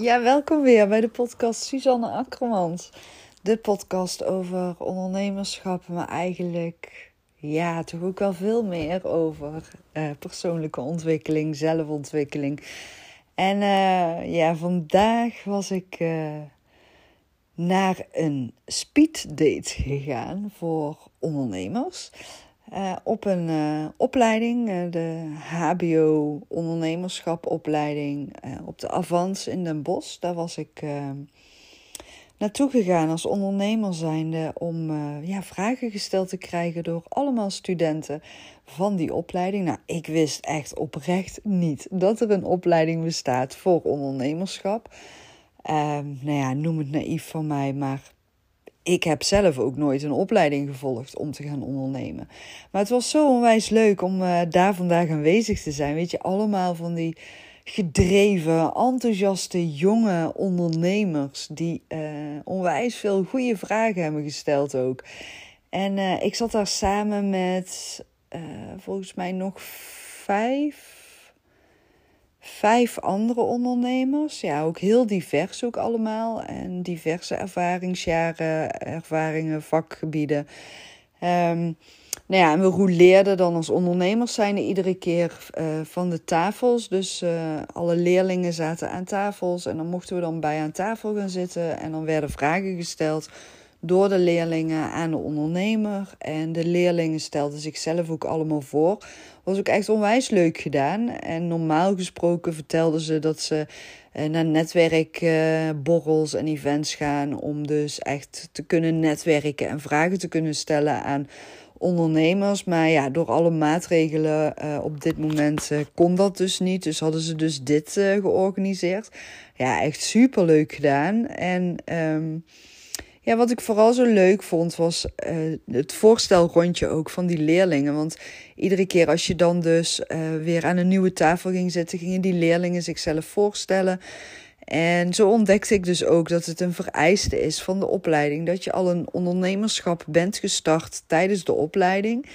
Ja, welkom weer bij de podcast Suzanne Akkermans. De podcast over ondernemerschap, maar eigenlijk ja, toch ook wel veel meer over uh, persoonlijke ontwikkeling, zelfontwikkeling. En uh, ja, vandaag was ik uh, naar een speed date gegaan voor ondernemers. Uh, op een uh, opleiding, uh, de HBO ondernemerschap opleiding op de Avans in Den Bosch. Daar was ik naartoe gegaan als ondernemer zijnde om ja, vragen gesteld te krijgen door allemaal studenten van die opleiding. Nou, ik wist echt oprecht niet dat er een opleiding bestaat voor ondernemerschap. Ehm, nou ja, noem het naïef van mij, maar ik heb zelf ook nooit een opleiding gevolgd om te gaan ondernemen. Maar het was zo onwijs leuk om uh, daar vandaag aanwezig te zijn. Weet je, allemaal van die gedreven, enthousiaste jonge ondernemers die uh, onwijs veel goede vragen hebben gesteld ook. En uh, ik zat daar samen met volgens mij nog vijf vijf andere ondernemers. Ja, ook heel divers ook allemaal. En diverse ervaringsjaren, ervaringen, vakgebieden. Um, nou ja, en we rouleerden dan als ondernemers zijn iedere keer uh, van de tafels. Dus uh, alle leerlingen zaten aan tafels en dan mochten we dan bij aan tafel gaan zitten. En dan werden vragen gesteld door de leerlingen aan de ondernemer. En de leerlingen stelden zichzelf ook allemaal voor. Was ook echt onwijs leuk gedaan. En normaal gesproken vertelden ze dat ze uh, naar netwerkborrels uh, en events gaan. Om dus echt te kunnen netwerken en vragen te kunnen stellen aan ondernemers. Maar ja, door alle maatregelen uh, op dit moment kon dat dus niet. Dus hadden ze dus dit georganiseerd. Ja, echt super leuk gedaan. En um, ja, wat ik vooral zo leuk vond was uh, het voorstelrondje ook van die leerlingen. Want iedere keer als je dan dus uh, weer aan een nieuwe tafel ging zitten, gingen die leerlingen zichzelf voorstellen. En zo ontdekte ik dus ook dat het een vereiste is van de opleiding dat je al een ondernemerschap bent gestart tijdens de opleiding.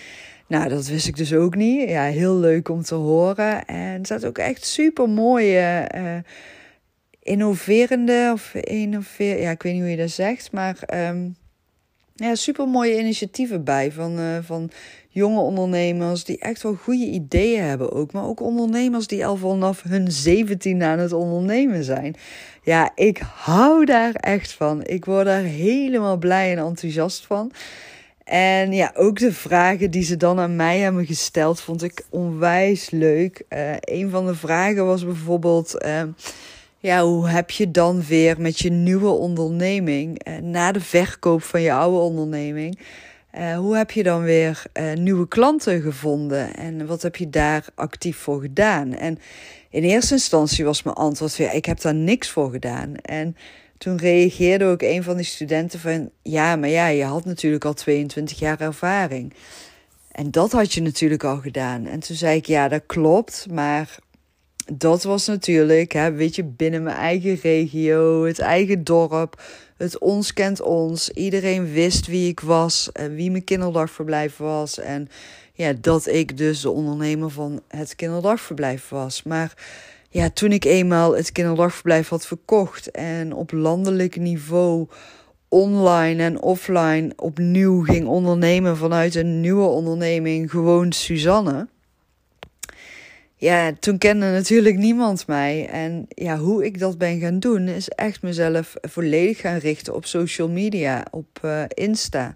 Nou, dat wist ik dus ook niet. Ja, heel leuk om te horen. En er staat ook echt super mooie. Uh, innoverende of innoveer, ja, ik weet niet hoe je dat zegt, maar um, ja, super mooie initiatieven bij van, uh, van jonge ondernemers die echt wel goede ideeën hebben ook, maar ook ondernemers die al vanaf hun 17 aan het ondernemen zijn. Ja, ik hou daar echt van. Ik word daar helemaal blij en enthousiast van. En ja, ook de vragen die ze dan aan mij hebben gesteld, vond ik onwijs leuk. Uh, een van de vragen was bijvoorbeeld. Uh, ja, hoe heb je dan weer met je nieuwe onderneming, eh, na de verkoop van je oude onderneming, eh, hoe heb je dan weer eh, nieuwe klanten gevonden en wat heb je daar actief voor gedaan? En in eerste instantie was mijn antwoord weer, ik heb daar niks voor gedaan. En toen reageerde ook een van die studenten van, ja, maar ja, je had natuurlijk al 22 jaar ervaring. En dat had je natuurlijk al gedaan. En toen zei ik, ja, dat klopt, maar dat was natuurlijk, hè, weet je, binnen mijn eigen regio, het eigen dorp. Het ons kent ons. Iedereen wist wie ik was en wie mijn kinderdagverblijf was. En ja, dat ik dus de ondernemer van het kinderdagverblijf was. Maar ja, toen ik eenmaal het kinderdagverblijf had verkocht en op landelijk niveau online en offline opnieuw ging ondernemen vanuit een nieuwe onderneming, gewoon Suzanne ja, toen kende natuurlijk niemand mij. En ja, hoe ik dat ben gaan doen, is echt mezelf volledig gaan richten op social media, op uh, Insta.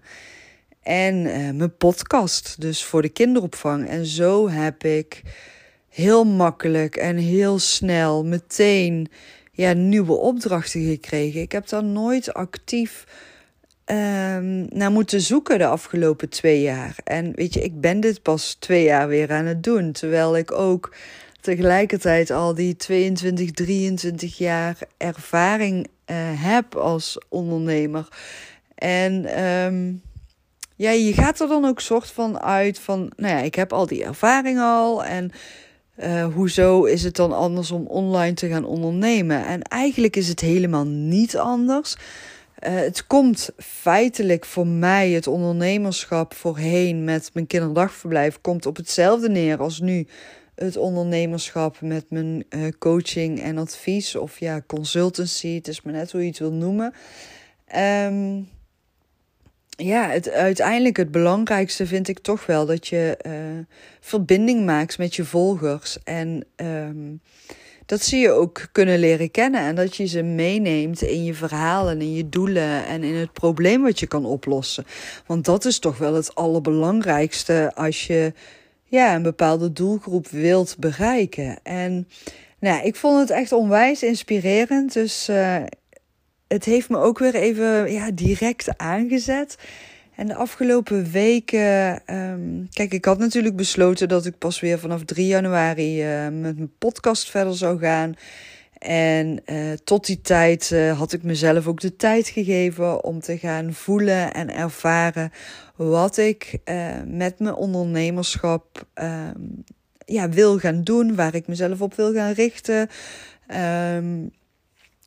En uh, mijn podcast, dus voor de kinderopvang. En zo heb ik heel makkelijk en heel snel meteen ja, nieuwe opdrachten gekregen. Ik heb daar nooit actief um, naar moeten zoeken de afgelopen twee jaar. En weet je, ik ben dit pas twee jaar weer aan het doen. Terwijl ik ook tegelijkertijd al die 22, 23 jaar ervaring uh, heb als ondernemer. En um, ja, je gaat er dan ook soort van uit van, nou ja, ik heb al die ervaring al en uh, hoezo is het dan anders om online te gaan ondernemen? En eigenlijk is het helemaal niet anders. Uh, het komt feitelijk voor mij, het ondernemerschap voorheen met mijn kinderdagverblijf, komt op hetzelfde neer als nu het ondernemerschap met mijn uh, coaching en advies. Of ja, consultancy. Het is maar net hoe je het wil noemen. Um, ja, het, uiteindelijk het belangrijkste vind ik toch wel dat je uh, verbinding maakt met je volgers. En um, dat zie je ook kunnen leren kennen. En dat je ze meeneemt in je verhalen, in je doelen en in het probleem wat je kan oplossen. Want dat is toch wel het allerbelangrijkste als je ja, een bepaalde doelgroep wilt bereiken. En nou, ik vond het echt onwijs inspirerend. Dus uh, het heeft me ook weer even ja, direct aangezet. En de afgelopen weken, um, kijk, ik had natuurlijk besloten dat ik pas weer vanaf 3 januari uh, met mijn podcast verder zou gaan. En uh, tot die tijd uh, had ik mezelf ook de tijd gegeven om te gaan voelen en ervaren wat ik met mijn ondernemerschap um, ja, wil gaan doen, waar ik mezelf op wil gaan richten. Um,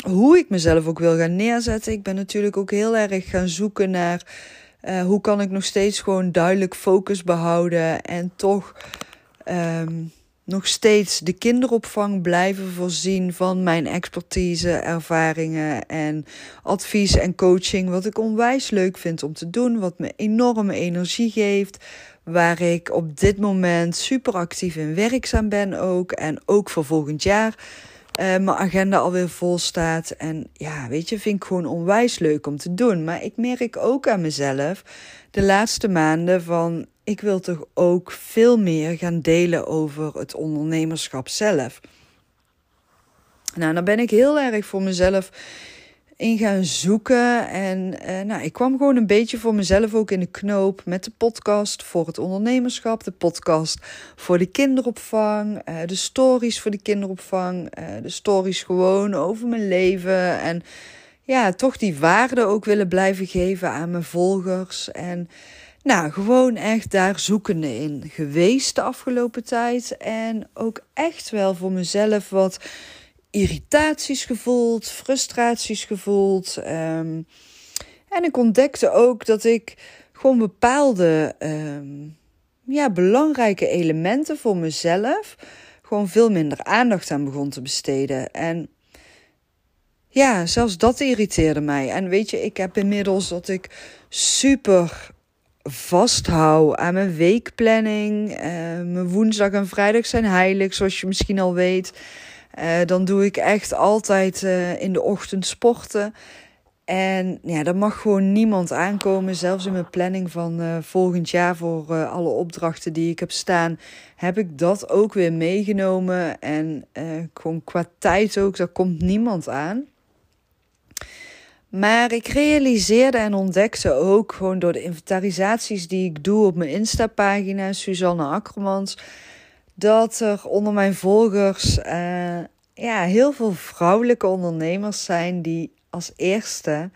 hoe ik mezelf ook wil gaan neerzetten. Ik ben natuurlijk ook heel erg gaan zoeken naar uh, hoe kan ik nog steeds gewoon duidelijk focus behouden en toch um, nog steeds de kinderopvang blijven voorzien van mijn expertise, ervaringen en advies en coaching. Wat ik onwijs leuk vind om te doen, wat me enorme energie geeft. Waar ik op dit moment super actief in werkzaam ben ook. En ook voor volgend jaar uh, mijn agenda alweer vol staat. En ja, weet je, vind ik gewoon onwijs leuk om te doen. Maar ik merk ook aan mezelf de laatste maanden van ik wil toch ook veel meer gaan delen over het ondernemerschap zelf. Nou, dan ben ik heel erg voor mezelf in gaan zoeken. En uh, nou, ik kwam gewoon een beetje voor mezelf ook in de knoop met de podcast voor het ondernemerschap, de podcast voor de kinderopvang, uh, de stories voor de kinderopvang, uh, de stories gewoon over mijn leven. En ja, toch die waarde ook willen blijven geven aan mijn volgers. En nou, gewoon echt daar zoekende in geweest de afgelopen tijd. En ook echt wel voor mezelf wat irritaties gevoeld, frustraties gevoeld. Um, en ik ontdekte ook dat ik gewoon bepaalde um, ja, belangrijke elementen voor mezelf gewoon veel minder aandacht aan begon te besteden. En ja, zelfs dat irriteerde mij. En weet je, ik heb inmiddels dat ik super vasthoud aan mijn weekplanning. Uh, mijn woensdag en vrijdag zijn heilig, zoals je misschien al weet. Uh, dan doe ik echt altijd uh, in de ochtend sporten. En ja, er mag gewoon niemand aankomen. Zelfs in mijn planning van uh, volgend jaar voor alle opdrachten die ik heb staan, heb ik dat ook weer meegenomen. En gewoon qua tijd ook, daar komt niemand aan. Maar ik realiseerde en ontdekte ook gewoon door de inventarisaties die ik doe op mijn Insta-pagina, Suzanne Akkermans dat er onder mijn volgers uh, ja, heel veel vrouwelijke ondernemers zijn die als eerste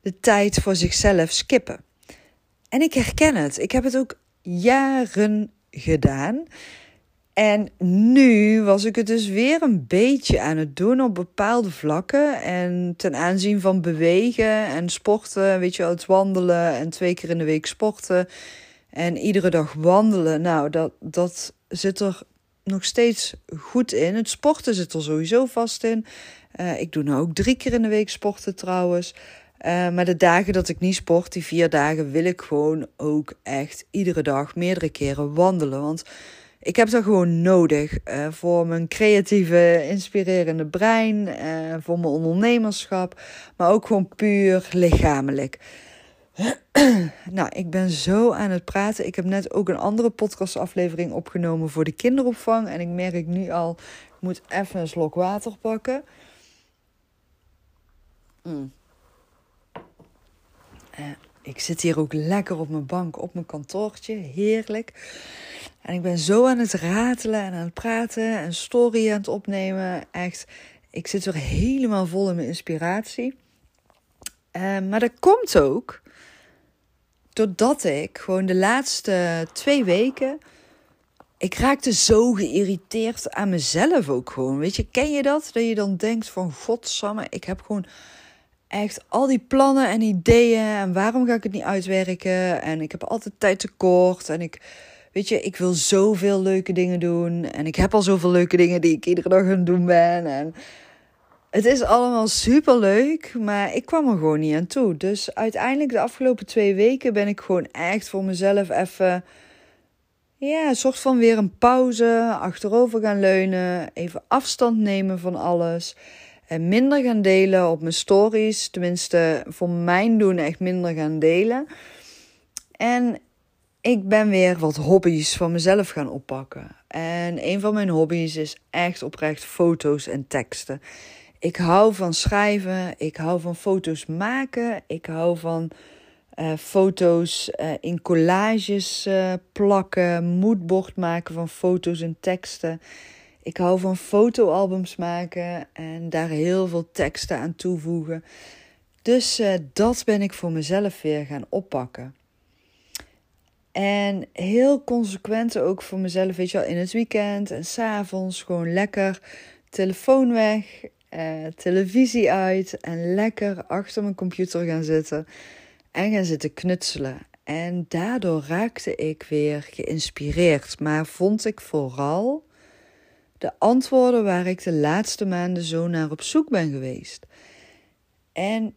de tijd voor zichzelf skippen. En ik herken het. Ik heb het ook jaren gedaan. En nu was ik het dus weer een beetje aan het doen op bepaalde vlakken. En ten aanzien van bewegen en sporten, weet je wel, het wandelen en twee keer in de week sporten. En iedere dag wandelen. Nou, dat, dat zit er nog steeds goed in. Het sporten zit er sowieso vast in. Uh, ik doe nou ook drie keer in de week sporten trouwens. Uh, maar de dagen dat ik niet sport, die vier dagen, wil ik gewoon ook echt iedere dag meerdere keren wandelen. Want ik heb dat gewoon nodig uh, voor mijn creatieve, inspirerende brein, voor mijn ondernemerschap, maar ook gewoon puur lichamelijk. Nou, ik ben zo aan het praten. Ik heb net ook een andere podcastaflevering opgenomen voor de kinderopvang. En ik merk nu al, ik moet even een slok water pakken. Mm. Uh, ik zit hier ook lekker op mijn bank, op mijn kantoortje. Heerlijk. En ik ben zo aan het ratelen en aan het praten en story aan het opnemen. Echt, ik zit weer helemaal vol in mijn inspiratie. Uh, maar dat komt ook doordat ik gewoon de laatste twee weken. Ik raakte zo geïrriteerd aan mezelf ook gewoon. Weet je, ken je dat? Dat je dan denkt van godsamme, ik heb gewoon echt al die plannen en ideeën. En waarom ga ik het niet uitwerken? En ik heb altijd tijd tekort. En ik weet je, ik wil zoveel leuke dingen doen. En ik heb al zoveel leuke dingen die ik iedere dag aan het doen ben. En het is allemaal super leuk, maar ik kwam er gewoon niet aan toe. Dus uiteindelijk de afgelopen twee weken ben ik gewoon echt voor mezelf even ja, een soort van weer een pauze, achterover gaan leunen, even afstand nemen van alles. En minder gaan delen op mijn stories. Tenminste, voor mijn doen echt minder gaan delen. En ik ben weer wat hobby's van mezelf gaan oppakken. En een van mijn hobby's is echt oprecht foto's en teksten. Ik hou van schrijven, ik hou van foto's maken, ik hou van uh, foto's uh, in collages uh, plakken, moodboard maken van foto's en teksten. Ik hou van fotoalbums maken en daar heel veel teksten aan toevoegen. Dus dat ben ik voor mezelf weer gaan oppakken. En heel consequent ook voor mezelf, weet je wel, in het weekend en s'avonds gewoon lekker telefoon weg, televisie uit en lekker achter mijn computer gaan zitten en gaan zitten knutselen. En daardoor raakte ik weer geïnspireerd, maar vond ik vooral de antwoorden waar ik de laatste maanden zo naar op zoek ben geweest. En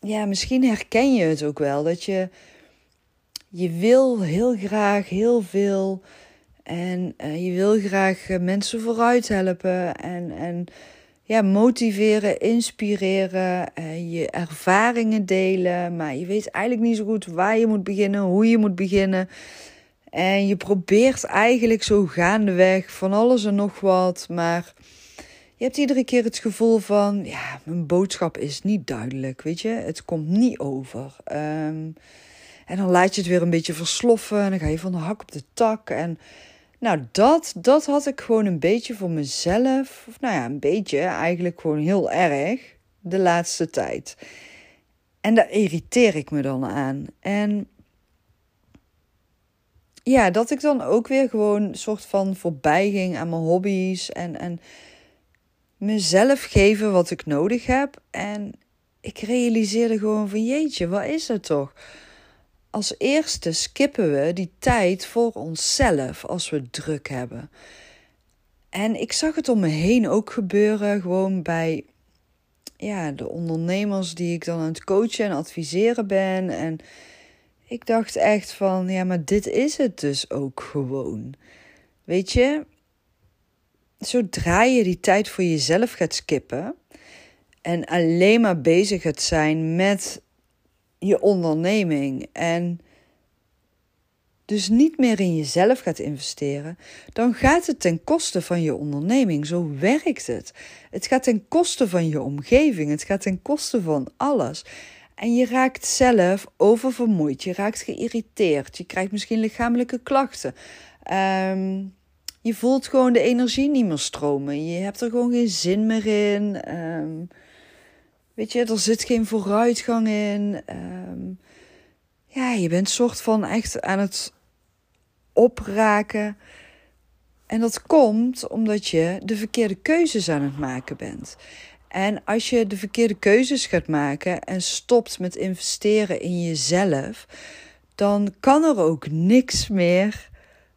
ja, misschien herken je het ook wel dat je je wil heel graag heel veel en uh, je wil graag mensen vooruit helpen en en ja, motiveren, inspireren, uh, je ervaringen delen. Maar je weet eigenlijk niet zo goed waar je moet beginnen, hoe je moet beginnen. En je probeert eigenlijk zo gaandeweg van alles en nog wat. Maar je hebt iedere keer het gevoel van: ja, mijn boodschap is niet duidelijk. Weet je, het komt niet over. Um, en dan laat je het weer een beetje versloffen. En dan ga je van de hak op de tak. En nou, dat, dat had ik gewoon een beetje voor mezelf. Of nou ja, een beetje, eigenlijk gewoon heel erg de laatste tijd. En daar irriteer ik me dan aan. En ja, dat ik dan ook weer gewoon een soort van voorbij ging aan mijn hobby's. En, en mezelf geven wat ik nodig heb. En ik realiseerde gewoon van jeetje, wat is het toch? Als eerste skippen we die tijd voor onszelf als we druk hebben. En ik zag het om me heen ook gebeuren, gewoon bij ja, de ondernemers die ik dan aan het coachen en adviseren ben. En ik dacht echt van, ja, maar dit is het dus ook gewoon. Weet je, zodra je die tijd voor jezelf gaat skippen en alleen maar bezig gaat zijn met je onderneming en dus niet meer in jezelf gaat investeren, dan gaat het ten koste van je onderneming. Zo werkt het. Het gaat ten koste van je omgeving. Het gaat ten koste van alles. En je raakt zelf oververmoeid. Je raakt geïrriteerd. Je krijgt misschien lichamelijke klachten. Um, je voelt gewoon de energie niet meer stromen. Je hebt er gewoon geen zin meer in. Um, Weet je, er zit geen vooruitgang in. Ehm, ja, je bent soort van echt aan het opraken. En dat komt omdat je de verkeerde keuzes aan het maken bent. En als je de verkeerde keuzes gaat maken en stopt met investeren in jezelf, dan kan er ook niks meer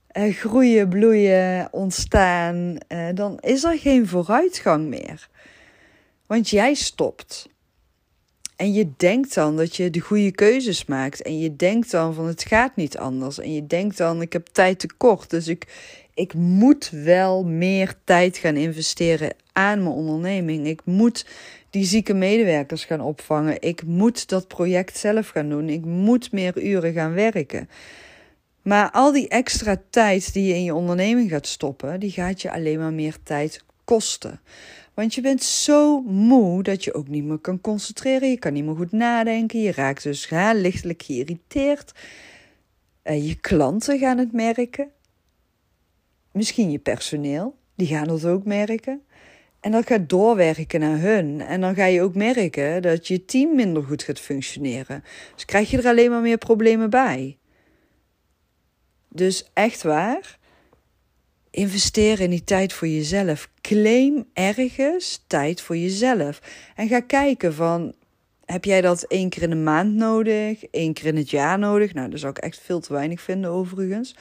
eh, groeien, bloeien, ontstaan. Eh, dan is er geen vooruitgang meer. Want jij stopt. En je denkt dan dat je de goede keuzes maakt. En je denkt dan van het gaat niet anders. En je denkt dan ik heb tijd tekort. Dus ik, ik moet wel meer tijd gaan investeren aan mijn onderneming. Ik moet die zieke medewerkers gaan opvangen. Ik moet dat project zelf gaan doen. Ik moet meer uren gaan werken. Maar al die extra tijd die je in je onderneming gaat stoppen, die gaat je alleen maar meer tijd kosten. Want je bent zo moe dat je ook niet meer kan concentreren. Je kan niet meer goed nadenken. Je raakt dus ja, lichtelijk geïrriteerd. Je klanten gaan het merken. Misschien je personeel. Die gaan het ook merken. En dat gaat doorwerken naar hun. En dan ga je ook merken dat je team minder goed gaat functioneren. Dus krijg je er alleen maar meer problemen bij. Dus echt waar Investeer in die tijd voor jezelf. Claim ergens tijd voor jezelf. En ga kijken van, heb jij dat één keer in de maand nodig? één keer in het jaar nodig? Nou, dat zou ik echt veel te weinig vinden overigens.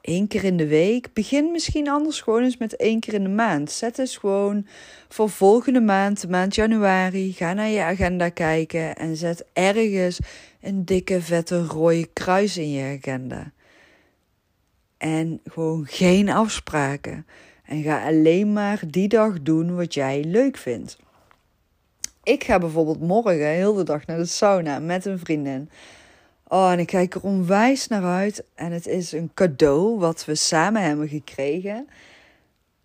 Eén keer in de week. Begin misschien anders gewoon eens met één keer in de maand. Zet eens gewoon voor volgende maand, maand januari. Ga naar je agenda kijken en zet ergens een dikke, vette, rode kruis in je agenda. En gewoon geen afspraken. En ga alleen maar die dag doen wat jij leuk vindt. Ik ga bijvoorbeeld morgen heel de dag naar de sauna met een vriendin. Oh, en ik kijk er onwijs naar uit. En het is een cadeau wat we samen hebben gekregen.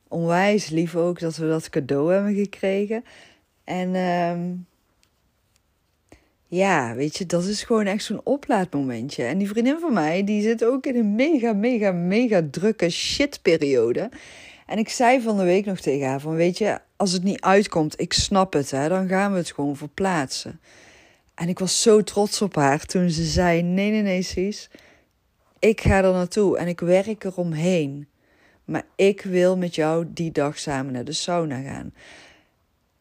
Onwijs lief ook dat we dat cadeau hebben gekregen. En um, ja, weet je, dat is gewoon echt zo'n oplaadmomentje. En die vriendin van mij, die zit ook in een mega, mega, mega drukke shitperiode. En ik zei van de week nog tegen haar van, weet je, als het niet uitkomt, ik snap het, hè, dan gaan we het gewoon verplaatsen. En ik was zo trots op haar toen ze zei: Nee, nee, nee, Cies. Ik ga er naartoe en ik werk eromheen. Maar ik wil met jou die dag samen naar de sauna gaan.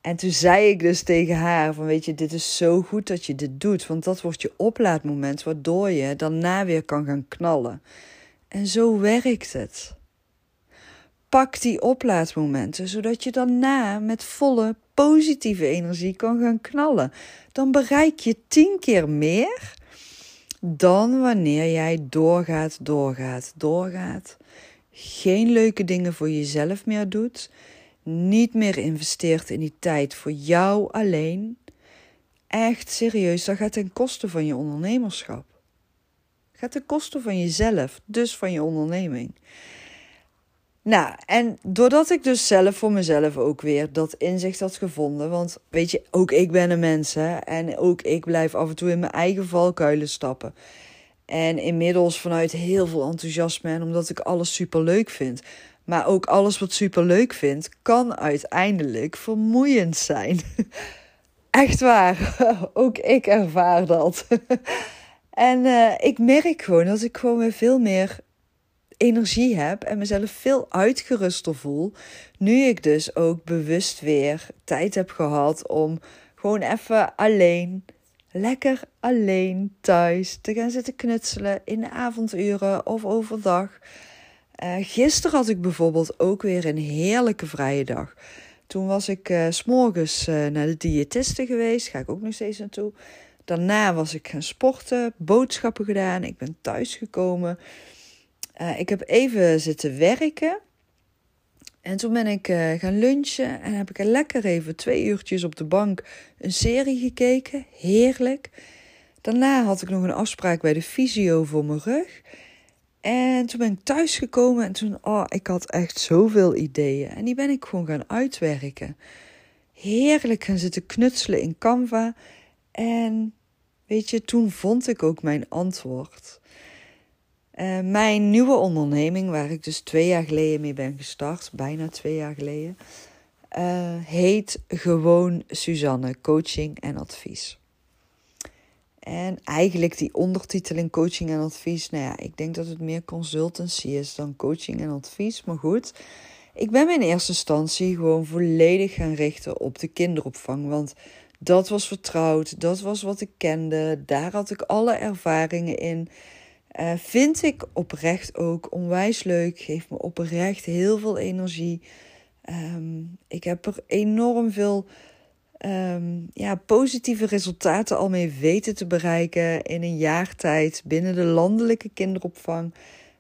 En toen zei ik dus tegen haar: van weet je, dit is zo goed dat je dit doet. Want dat wordt je oplaadmoment, waardoor je daarna weer kan gaan knallen. En zo werkt het. Pak die oplaadmomenten, zodat je daarna met volle positieve energie kan gaan knallen. Dan bereik je tien keer meer dan wanneer jij doorgaat, doorgaat, doorgaat. Geen leuke dingen voor jezelf meer doet. Niet meer investeert in die tijd voor jou alleen. Echt serieus, dat gaat ten koste van je ondernemerschap. Gaat ten koste van jezelf, dus van je onderneming. Nou, en doordat ik dus zelf voor mezelf ook weer dat inzicht had gevonden. Want weet je, ook ik ben een mens hè. En ook ik blijf af en toe in mijn eigen valkuilen stappen. En inmiddels vanuit heel veel enthousiasme en omdat ik alles super leuk vind. Maar ook alles wat super leuk vind, kan uiteindelijk vermoeiend zijn. Echt waar. Ook ik ervaar dat. En uh, ik merk gewoon dat ik gewoon weer veel meer energie heb en mezelf veel uitgeruster voel. Nu ik dus ook bewust weer tijd heb gehad om gewoon even alleen, lekker alleen thuis te gaan zitten knutselen in de avonduren of overdag. Uh, gisteren had ik bijvoorbeeld ook weer een heerlijke vrije dag. Toen was ik uh, s'morgens uh, naar de diëtiste geweest, ga ik ook nog steeds naartoe. Daarna was ik gaan sporten, boodschappen gedaan, ik ben thuis gekomen. Uh, ik heb even zitten werken. En toen ben ik gaan lunchen en heb ik er lekker even twee uurtjes op de bank een serie gekeken. Heerlijk. Daarna had ik nog een afspraak bij de fysio voor mijn rug. En toen ben ik thuis gekomen en toen, oh, ik had echt zoveel ideeën. En die ben ik gewoon gaan uitwerken. Heerlijk gaan zitten knutselen in Canva. En weet je, toen vond ik ook mijn antwoord. Uh, mijn nieuwe onderneming, waar ik dus twee jaar geleden mee ben gestart, bijna twee jaar geleden, uh, heet gewoon Suzanne Coaching en Advies. En eigenlijk die ondertiteling coaching en advies, nou ja, ik denk dat het meer consultancy is dan coaching en advies. Maar goed, ik ben in eerste instantie gewoon volledig gaan richten op de kinderopvang. Want dat was vertrouwd, dat was wat ik kende, daar had ik alle ervaringen in. Uh, vind ik oprecht ook onwijs leuk. Geeft me oprecht heel veel energie. Um, ik heb er enorm veel um, ja, positieve resultaten al mee weten te bereiken in een jaar tijd binnen de landelijke kinderopvang.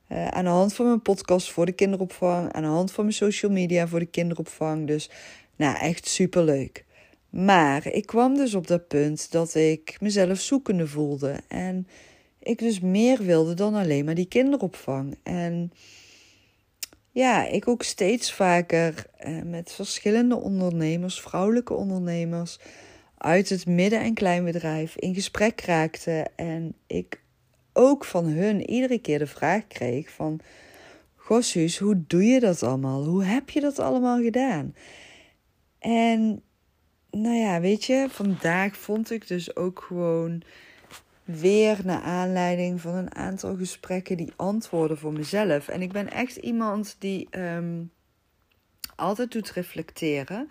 Uh, aan de hand van mijn podcast voor de kinderopvang, aan de hand van mijn social media voor de kinderopvang. Dus nou, echt super leuk. Maar ik kwam dus op dat punt dat ik mezelf zoekende voelde. En ik dus meer wilde dan alleen maar die kinderopvang. En ja, ik ook steeds vaker eh, met verschillende ondernemers, vrouwelijke ondernemers uit het midden- en kleinbedrijf in gesprek raakte. En ik ook van hun iedere keer de vraag kreeg van... Gossus, hoe doe je dat allemaal? Hoe heb je dat allemaal gedaan? En nou ja, weet je, vandaag vond ik dus ook gewoon weer naar aanleiding van een aantal gesprekken die antwoorden voor mezelf. En ik ben echt iemand die um, altijd doet reflecteren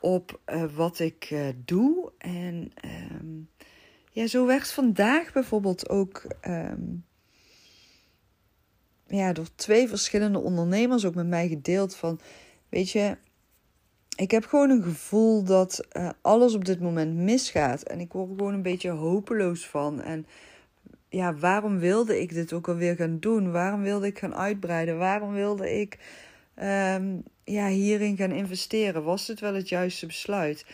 op uh, wat ik uh, doe. En um, ja, zo werd vandaag bijvoorbeeld ook um, ja, door twee verschillende ondernemers ook met mij gedeeld van, weet je, ik heb gewoon een gevoel dat uh, alles op dit moment misgaat. En ik word er gewoon een beetje hopeloos van. En ja, waarom wilde ik dit ook alweer gaan doen? Waarom wilde ik gaan uitbreiden? Waarom wilde ik um, ja, hierin gaan investeren? Was dit wel het juiste besluit?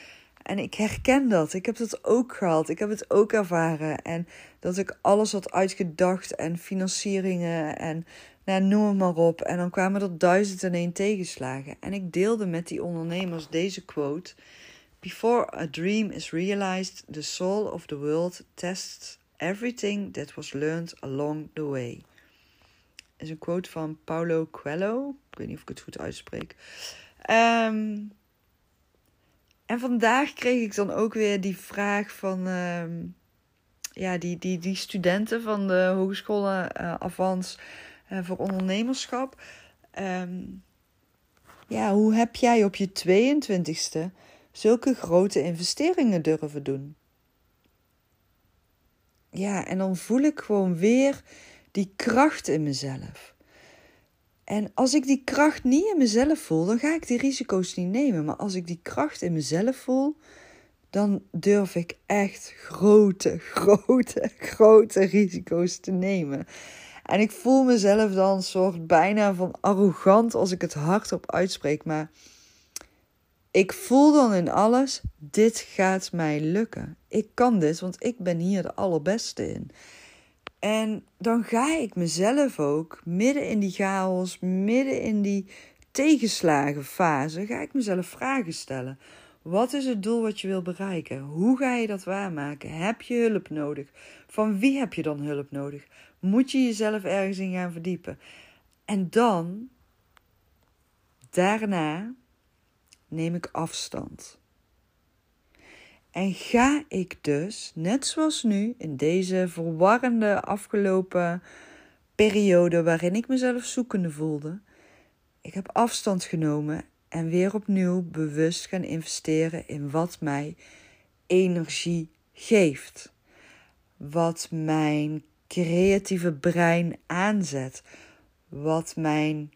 En ik herken dat. Ik heb dat ook gehad. Ik heb het ook ervaren. En dat ik alles had uitgedacht en financieringen en nou, noem het maar op. En dan kwamen er duizend en één tegenslagen. En ik deelde met die ondernemers deze quote. Before a dream is realized, the soul of the world tests everything that was learned along the way. is een quote van Paulo Coelho. Ik weet niet of ik het goed uitspreek. Um, en vandaag kreeg ik dan ook weer die vraag van uh, ja, die, die, die studenten van de Hogescholen uh, Avans voor Ondernemerschap. Um, ja, hoe heb jij op je 22ste zulke grote investeringen durven doen? Ja, en dan voel ik gewoon weer die kracht in mezelf. En als ik die kracht niet in mezelf voel, dan ga ik die risico's niet nemen. Maar als ik die kracht in mezelf voel, dan durf ik echt grote, grote, grote risico's te nemen. En ik voel mezelf dan een soort bijna van arrogant als ik het hardop uitspreek. Maar ik voel dan in alles: dit gaat mij lukken. Ik kan dit, want ik ben hier de allerbeste in. En dan ga ik mezelf ook midden in die chaos, midden in die tegenslagenfase, ga ik mezelf vragen stellen. Wat is het doel wat je wil bereiken? Hoe ga je dat waarmaken? Heb je hulp nodig? Van wie heb je dan hulp nodig? Moet je jezelf ergens in gaan verdiepen? En dan, daarna, neem ik afstand. En ga ik dus, net zoals nu, in deze verwarrende afgelopen periode waarin ik mezelf zoekende voelde, ik heb afstand genomen en weer opnieuw bewust gaan investeren in wat mij energie geeft. Wat mijn creatieve brein aanzet. Wat mijn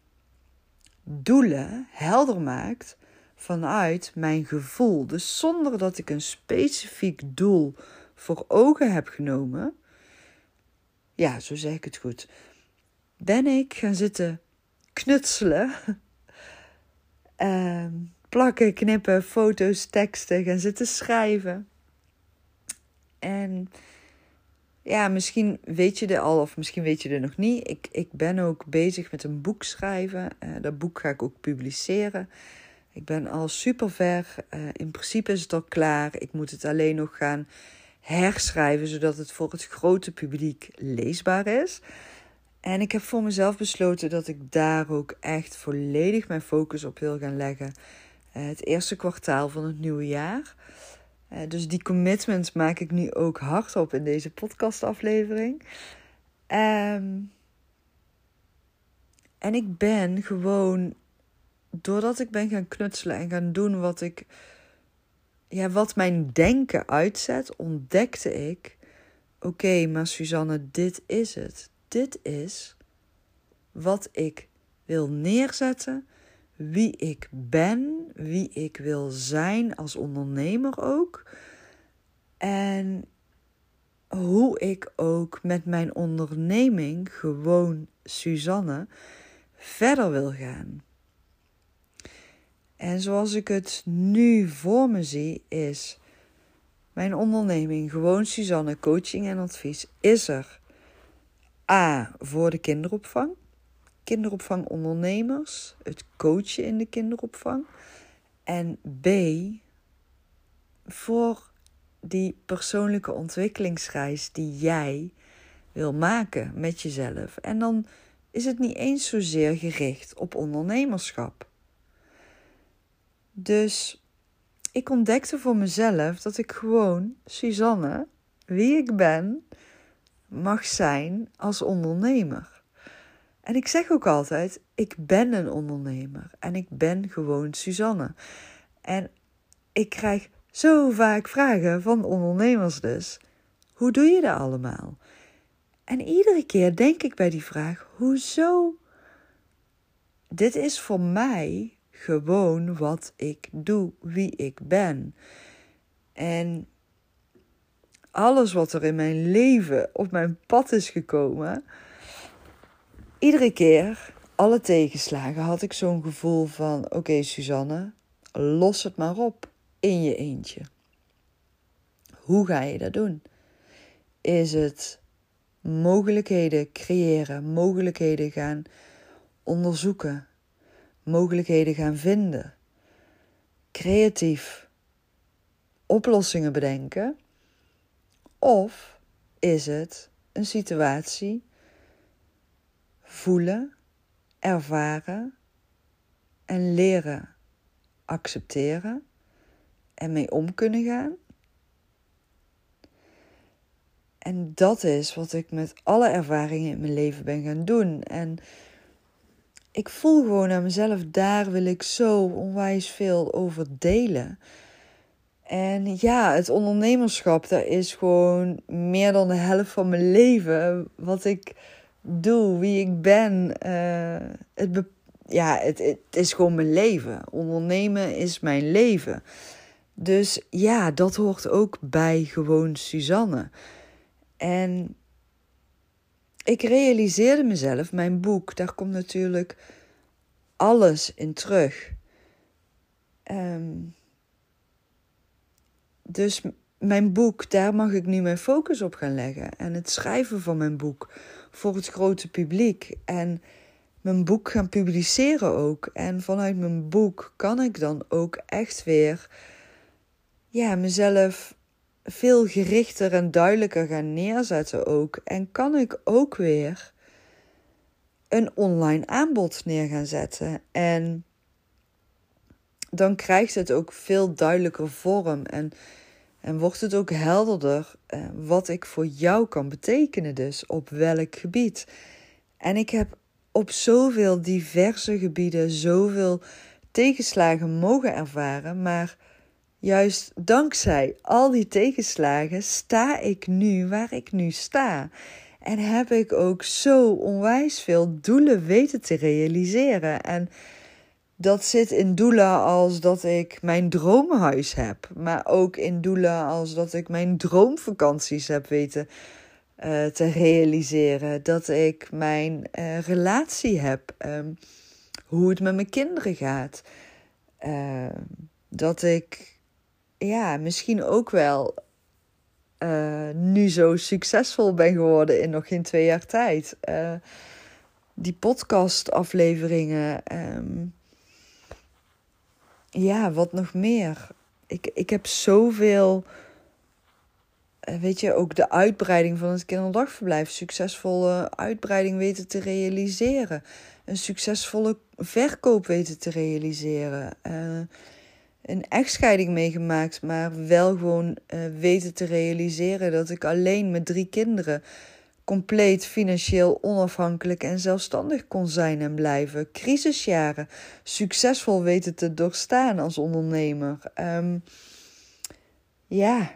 doelen helder maakt vanuit mijn gevoel. Dus zonder dat ik een specifiek doel voor ogen heb genomen. Ja, zo zeg ik het goed. Ben ik gaan zitten knutselen. Uh, plakken, knippen, foto's, teksten, gaan zitten schrijven. En ja, misschien weet je er al of misschien weet je er nog niet. Ik, ik ben ook bezig met een boek schrijven. Uh, dat boek ga ik ook publiceren. Ik ben al super ver. Uh, in principe is het al klaar. Ik moet het alleen nog gaan herschrijven, zodat het voor het grote publiek leesbaar is. En ik heb voor mezelf besloten dat ik daar ook echt volledig mijn focus op wil gaan leggen. Uh, het eerste kwartaal van het nieuwe jaar. Uh, dus die commitment maak ik nu ook hardop in deze podcastaflevering. Um, en ik ben gewoon doordat ik ben gaan knutselen en gaan doen wat ik. Ja, wat mijn denken uitzet, ontdekte ik. Oké, maar Suzanne, dit is het. Dit is wat ik wil neerzetten. Wie ik ben, wie ik wil zijn als ondernemer ook. En hoe ik ook met mijn onderneming, gewoon Suzanne, verder wil gaan. En zoals ik het nu voor me zie, is mijn onderneming, gewoon Suzanne Coaching en Advies, is er A voor de kinderopvang, kinderopvangondernemers, het coachen in de kinderopvang. En B voor die persoonlijke ontwikkelingsreis die jij wil maken met jezelf. En dan is het niet eens zozeer gericht op ondernemerschap. Dus ik ontdekte voor mezelf dat ik gewoon Suzanne, wie ik ben, mag zijn als ondernemer. En ik zeg ook altijd: ik ben een ondernemer en ik ben gewoon Suzanne. En ik krijg zo vaak vragen van ondernemers dus. Hoe doe je dat allemaal? En iedere keer denk ik bij die vraag: hoezo? Dit is voor mij gewoon wat ik doe, wie ik ben. En alles wat er in mijn leven op mijn pad is gekomen, iedere keer, alle tegenslagen, had ik zo'n gevoel van: oké, Suzanne, los het maar op in je eentje. Hoe ga je dat doen? Is het mogelijkheden creëren, mogelijkheden gaan onderzoeken, mogelijkheden gaan vinden, creatief oplossingen bedenken? Of is het een situatie voelen, ervaren en leren accepteren en mee om kunnen gaan? En dat is wat ik met alle ervaringen in mijn leven ben gaan doen. En ik voel gewoon aan mezelf, daar wil ik zo onwijs veel over delen. En ja, het ondernemerschap, dat is gewoon meer dan de helft van mijn leven. Wat ik doe, wie ik ben. Uh, het, ja, het, het is gewoon mijn leven. Ondernemen is mijn leven. Dus ja, dat hoort ook bij gewoon Suzanne. En ik realiseerde mezelf, mijn boek, daar komt natuurlijk alles in terug. Um, dus mijn boek, daar mag ik nu mijn focus op gaan leggen. En het schrijven van mijn boek voor het grote publiek. En mijn boek gaan publiceren ook. En vanuit mijn boek kan ik dan ook echt weer ja, mezelf veel gerichter en duidelijker gaan neerzetten ook. En kan ik ook weer een online aanbod neer gaan zetten. En dan krijgt het ook veel duidelijker vorm en, en wordt het ook helderder eh, wat ik voor jou kan betekenen, dus op welk gebied. En ik heb op zoveel diverse gebieden zoveel tegenslagen mogen ervaren, maar juist dankzij al die tegenslagen sta ik nu waar ik nu sta. En heb ik ook zo onwijs veel doelen weten te realiseren. En dat zit in doelen als dat ik mijn droomhuis heb. Maar ook in doelen als dat ik mijn droomvakanties heb weten uh, te realiseren. Dat ik mijn uh, relatie heb. Um, hoe het met mijn kinderen gaat. Uh, dat ik ja, misschien ook wel nu zo succesvol ben geworden in nog geen twee jaar tijd. die podcast-afleveringen. Um, ja, wat nog meer? Ik, ik heb zoveel. Eh, weet je, ook de uitbreiding van het kinderdagverblijf. Succesvolle uitbreiding weten te realiseren. Een succesvolle verkoop weten te realiseren. Uh, een echtscheiding meegemaakt, maar wel gewoon uh, weten te realiseren dat ik alleen met drie kinderen compleet financieel onafhankelijk en zelfstandig kon zijn en blijven. Crisisjaren succesvol weten te doorstaan als ondernemer. Um, ja.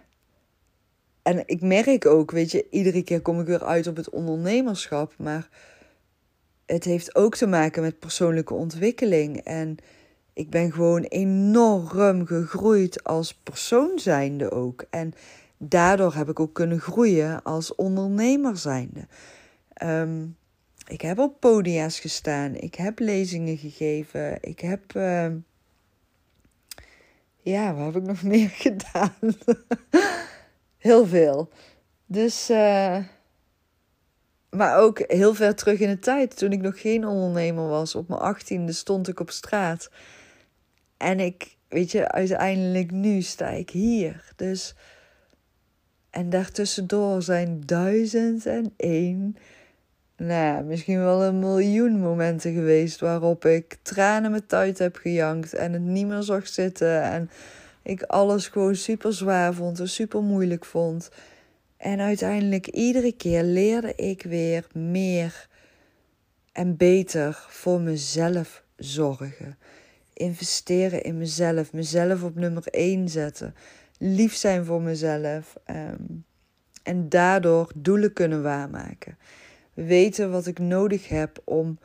En ik merk ook, weet je, iedere keer kom ik weer uit op het ondernemerschap, maar het heeft ook te maken met persoonlijke ontwikkeling. En ik ben gewoon enorm gegroeid als persoon zijnde ook. En daardoor heb ik ook kunnen groeien als ondernemer zijnde. Um, ik heb op podia's gestaan, ik heb lezingen gegeven, ik heb. Uh, ja, wat heb ik nog meer gedaan? heel veel. Dus. Uh, maar ook heel ver terug in de tijd, toen ik nog geen ondernemer was. Op mijn achttiende stond ik op straat. En ik, weet je, uiteindelijk nu sta ik hier. Dus en daartussendoor zijn duizend en één, nou, misschien wel een miljoen momenten geweest waarop ik tranen met tuit heb gejankt en het niet meer zag zitten. En ik alles gewoon super zwaar vond en super moeilijk vond. En uiteindelijk iedere keer leerde ik weer meer en beter voor mezelf zorgen. Investeren in mezelf, mezelf op nummer één zetten lief zijn voor mezelf. Um, en daardoor doelen kunnen waarmaken. weten wat ik nodig heb om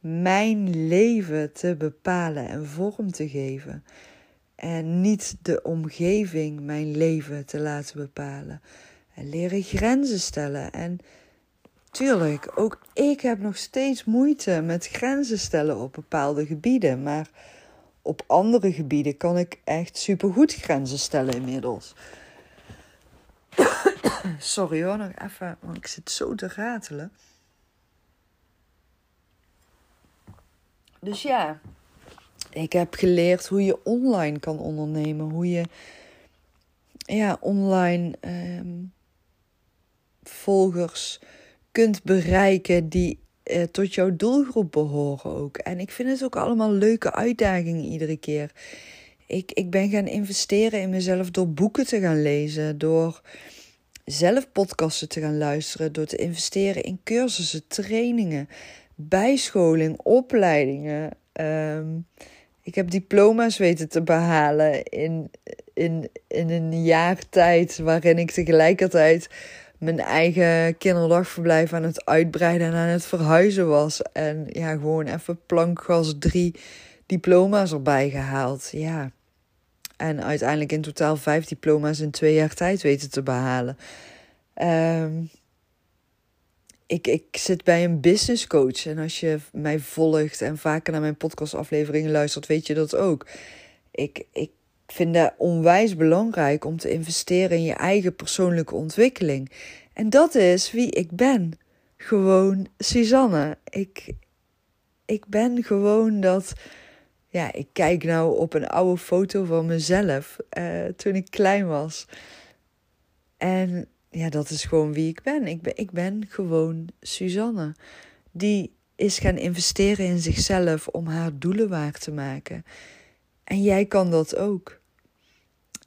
mijn leven te bepalen en vorm te geven. En niet de omgeving mijn leven te laten bepalen. En leren grenzen stellen. En tuurlijk, ook ik heb nog steeds moeite met grenzen stellen op bepaalde gebieden. Maar op andere gebieden kan ik echt supergoed grenzen stellen inmiddels. Sorry hoor, nog even, want ik zit zo te ratelen. Dus ja, ik heb geleerd hoe je online kan ondernemen. Hoe je ja, online ehm, volgers kunt bereiken die eh, tot jouw doelgroep behoren ook. En ik vind het ook allemaal leuke uitdagingen iedere keer. Ik, ik ben gaan investeren in mezelf door boeken te gaan lezen, door zelf podcasten te gaan luisteren, door te investeren in cursussen, trainingen, bijscholing, opleidingen. Ehm, ik heb diploma's weten te behalen in, in, in een jaar tijd waarin ik tegelijkertijd mijn eigen kinderdagverblijf aan het uitbreiden en aan het verhuizen was. En ja, gewoon even plankgas drie diploma's erbij gehaald. Ja. En uiteindelijk in totaal vijf diploma's in twee jaar tijd weten te behalen. Um, ik, ik zit bij een business coach. En als je mij volgt en vaker naar mijn podcastafleveringen luistert, weet je dat ook. Ik, ik vind het onwijs belangrijk om te investeren in je eigen persoonlijke ontwikkeling. En dat is wie ik ben. Gewoon Suzanne. Ik, ik ben gewoon dat. Ja, ik kijk nou op een oude foto van mezelf uh, toen ik klein was. En ja, dat is gewoon wie ik ben. Ik ben, ik ben gewoon Suzanne. Die is gaan investeren in zichzelf om haar doelen waar te maken. En jij kan dat ook.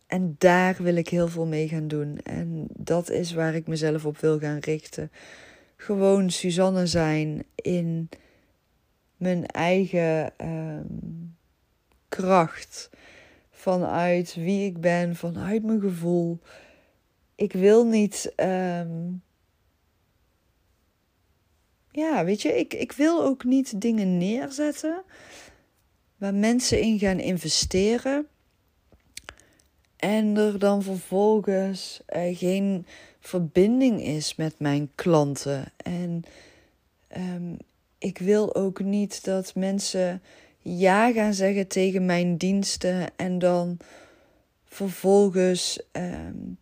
En daar wil ik heel veel mee gaan doen. En dat is waar ik mezelf op wil gaan richten. Gewoon Suzanne zijn in mijn eigen ehm, kracht. Vanuit wie ik ben, vanuit mijn gevoel ik wil niet. Ehm, ja, weet je, ik, ik wil ook niet dingen neerzetten waar mensen in gaan investeren. En er dan vervolgens uh, geen verbinding is met mijn klanten. En um, ik wil ook niet dat mensen ja gaan zeggen tegen mijn diensten en dan vervolgens um,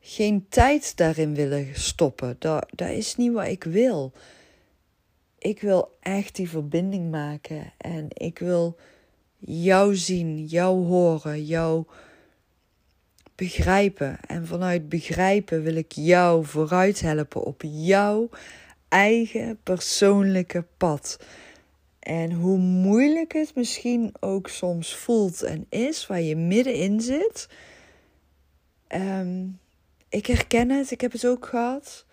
geen tijd daarin willen stoppen. Dat, dat is niet wat ik wil. Ik wil echt die verbinding maken en ik wil jou zien, jou horen, jou begrijpen. En vanuit begrijpen wil ik jou vooruit helpen op jouw eigen persoonlijke pad. En hoe moeilijk het misschien ook soms voelt en is, waar je middenin zit. Um, ik herken het, ik heb het ook gehad.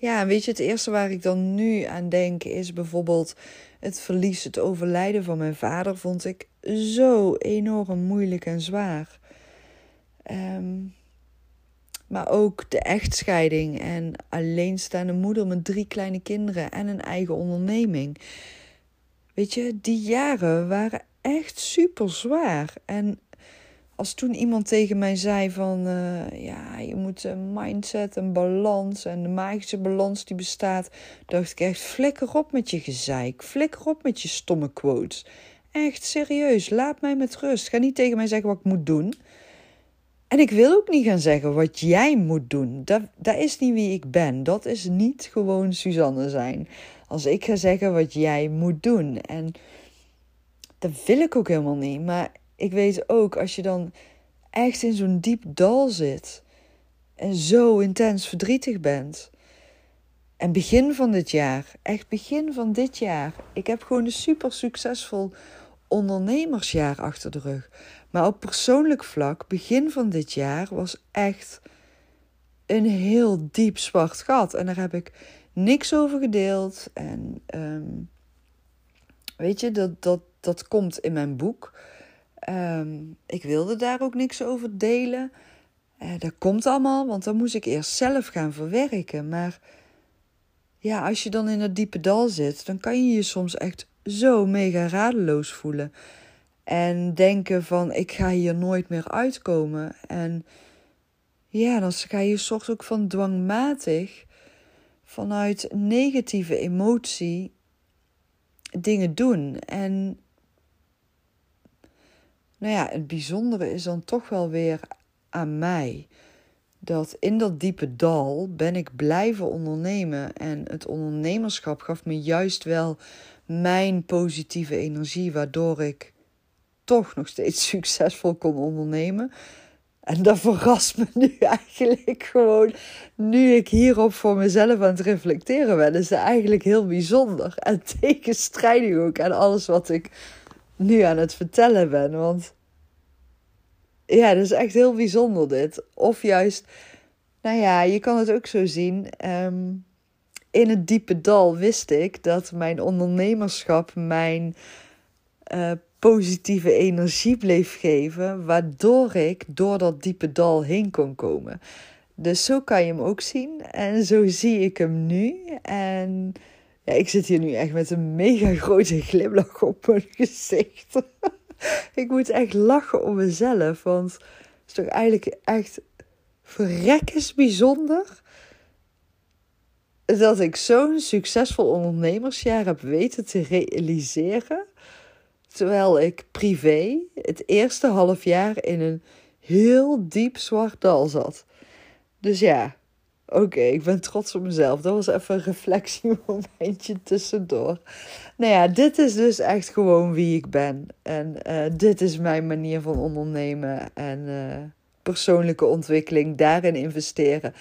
Ja, weet je, het eerste waar ik dan nu aan denk is bijvoorbeeld het verlies, het overlijden van mijn vader, vond ik zo enorm moeilijk en zwaar. Ehm, maar ook de echtscheiding en alleenstaande moeder met drie kleine kinderen en een eigen onderneming. Weet je, die jaren waren echt super zwaar. En als toen iemand tegen mij zei van uh, ja, je moet een mindset, een balans en de magische balans die bestaat, dacht ik echt flikker op met je gezeik, flikker op met je stomme quotes. Echt serieus, laat mij met rust. Ga niet tegen mij zeggen wat ik moet doen. En ik wil ook niet gaan zeggen wat jij moet doen. Dat, dat is niet wie ik ben. Dat is niet gewoon Suzanne zijn. Als ik ga zeggen wat jij moet doen. En dat wil ik ook helemaal niet. Maar ik weet ook als je dan echt in zo'n diep dal zit en zo intens verdrietig bent. En begin van dit jaar, echt begin van dit jaar, ik heb gewoon een super succesvol ondernemersjaar achter de rug. Maar op persoonlijk vlak, begin van dit jaar was echt een heel diep zwart gat. En daar heb ik niks over gedeeld. En um, weet je, dat, dat, dat komt in mijn boek. Ehm, ik wilde daar ook niks over delen. Uh, dat komt allemaal, want dan moest ik eerst zelf gaan verwerken. Maar ja, als je dan in het diepe dal zit, dan kan je je soms echt zo mega radeloos voelen. En denken van, ik ga hier nooit meer uitkomen. En ja, dan ga je soort ook van dwangmatig vanuit negatieve emotie dingen doen. En nou ja, het bijzondere is dan toch wel weer aan mij. Dat in dat diepe dal ben ik blijven ondernemen. En het ondernemerschap gaf me juist wel mijn positieve energie, waardoor ik toch nog steeds succesvol kon ondernemen. En dat verrast me nu eigenlijk gewoon. Nu ik hierop voor mezelf aan het reflecteren ben, is dat eigenlijk heel bijzonder. En tegenstrijdig ook aan alles wat ik nu aan het vertellen ben. Want ja, dat is echt heel bijzonder dit. Of juist, nou ja, je kan het ook zo zien. Ehm, in het diepe dal wist ik dat mijn ondernemerschap mijn uh, positieve energie bleef geven, waardoor ik door dat diepe dal heen kon komen. Dus zo kan je hem ook zien en zo zie ik hem nu. En ja, ik zit hier nu echt met een mega grote glimlach op mijn gezicht. ik moet echt lachen om mezelf, want het is toch eigenlijk echt verrekkens bijzonder dat ik zo'n succesvol ondernemersjaar heb weten te realiseren. Terwijl ik privé het eerste half jaar in een heel diep zwart dal zat. Dus ja, oké, ik ben trots op mezelf. Dat was even een reflectiemomentje tussendoor. Nou ja, dit is dus echt gewoon wie ik ben. En uh, dit is mijn manier van ondernemen en uh, persoonlijke ontwikkeling, daarin investeren.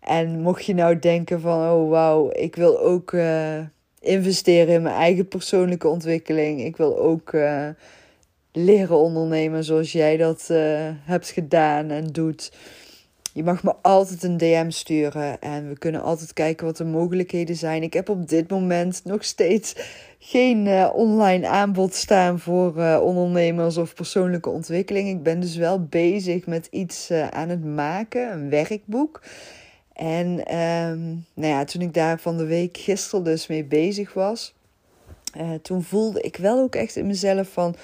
En mocht je nou denken van, oh wauw, ik wil ook... Uh, investeren in mijn eigen persoonlijke ontwikkeling. Ik wil ook leren ondernemen zoals jij dat hebt gedaan en doet. Je mag me altijd een DM sturen en we kunnen altijd kijken wat de mogelijkheden zijn. Ik heb op dit moment nog steeds geen uh, online aanbod staan voor ondernemers of persoonlijke ontwikkeling. Ik ben dus wel bezig met iets aan het maken, een werkboek. En um, nou ja, toen ik daar van de week gisteren dus mee bezig was, uh, toen voelde ik wel ook echt in mezelf van: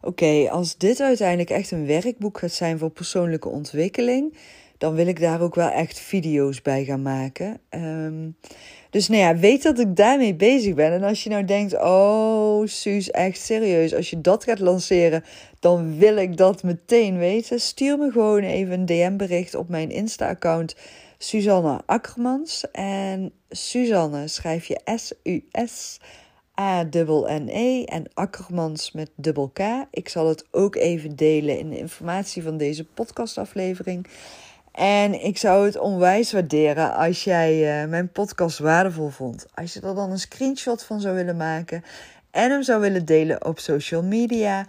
oké, als dit uiteindelijk echt een werkboek gaat zijn voor persoonlijke ontwikkeling, dan wil ik daar ook wel echt video's bij gaan maken. Um, dus nou ja, weet dat ik daarmee bezig ben. En als je nou denkt, oh Suus, echt serieus, als je dat gaat lanceren, dan wil ik dat meteen weten. Stuur me gewoon even een DM bericht op mijn Insta-account Suzanne Akkermans. En Suzanne schrijf je S-U-S. A-N-N-E en Akkermans met dubbel K. Ik zal het ook even delen in de informatie van deze podcastaflevering. En ik zou het onwijs waarderen als jij uh, mijn podcast waardevol vond. Als je er dan een screenshot van zou willen maken en hem zou willen delen op social media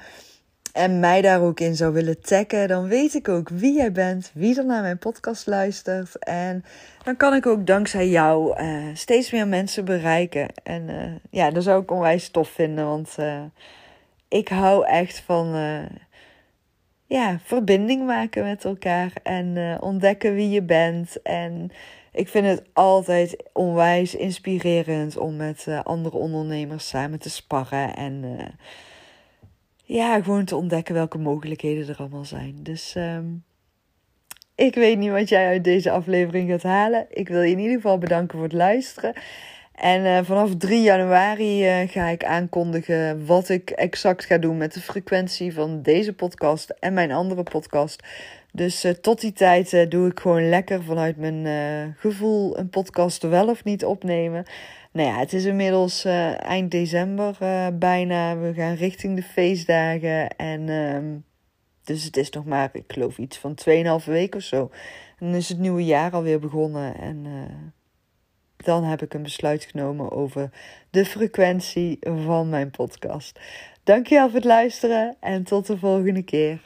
en mij daar ook in zou willen taggen, dan weet ik ook wie jij bent, wie er naar mijn podcast luistert. En dan kan ik ook dankzij jou uh, steeds meer mensen bereiken. En uh, ja, dat zou ik onwijs tof vinden, want ik hou echt van ja, verbinding maken met elkaar en ontdekken wie je bent. En ik vind het altijd onwijs inspirerend om met andere ondernemers samen te sparren en ja, gewoon te ontdekken welke mogelijkheden er allemaal zijn. Dus um, ik weet niet wat jij uit deze aflevering gaat halen. Ik wil je in ieder geval bedanken voor het luisteren. En uh, vanaf 3 januari uh, ga ik aankondigen wat ik exact ga doen met de frequentie van deze podcast en mijn andere podcast. Dus uh, tot die tijd doe ik gewoon lekker vanuit mijn gevoel een podcast wel of niet opnemen. Nou ja, het is inmiddels eind december bijna. We gaan richting de feestdagen. En um, dus het is nog maar, ik geloof, iets van 2,5 weken of zo. En dan is het nieuwe jaar alweer begonnen. En dan heb ik een besluit genomen over de frequentie van mijn podcast. Dankjewel voor het luisteren en tot de volgende keer.